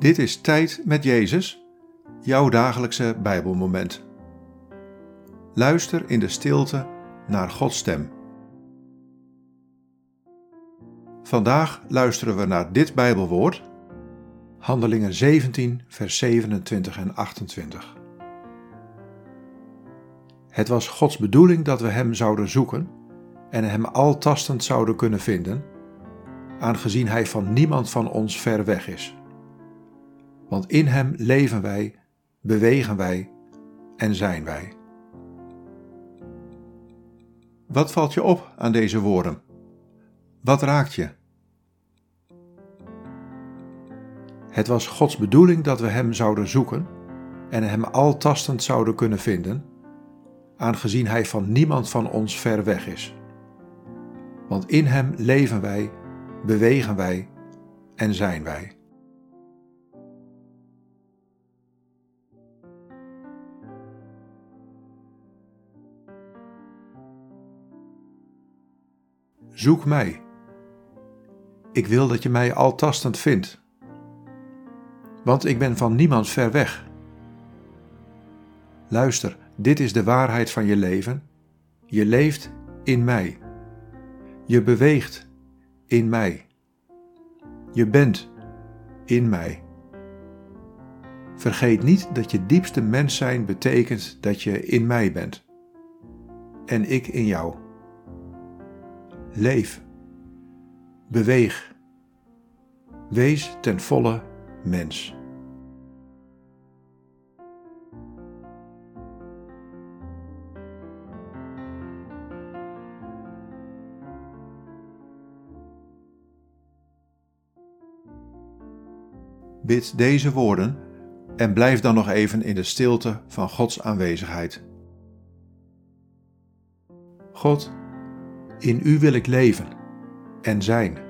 Dit is Tijd met Jezus, jouw dagelijkse Bijbelmoment. Luister in de stilte naar Gods stem. Vandaag luisteren we naar dit Bijbelwoord, Handelingen 17, vers 27 en 28. Het was Gods bedoeling dat we Hem zouden zoeken en Hem altastend zouden kunnen vinden, aangezien Hij van niemand van ons ver weg is want in Hem leven wij, bewegen wij en zijn wij. Wat valt je op aan deze woorden? Wat raakt je? Het was Gods bedoeling dat we Hem zouden zoeken en Hem altastend zouden kunnen vinden, aangezien Hij van niemand van ons ver weg is. Want in Hem leven wij, bewegen wij en zijn wij. Zoek mij. Ik wil dat je mij altastend vindt, want ik ben van niemand ver weg. Luister, dit is de waarheid van je leven. Je leeft in mij. Je beweegt in mij. Je bent in mij. Vergeet niet dat je diepste mens zijn betekent dat je in mij bent. En ik in jou. Leef. Beweeg. Wees ten volle mens. Bid deze woorden en blijf dan nog even in de stilte van Gods aanwezigheid. God, in U wil ik leven en zijn.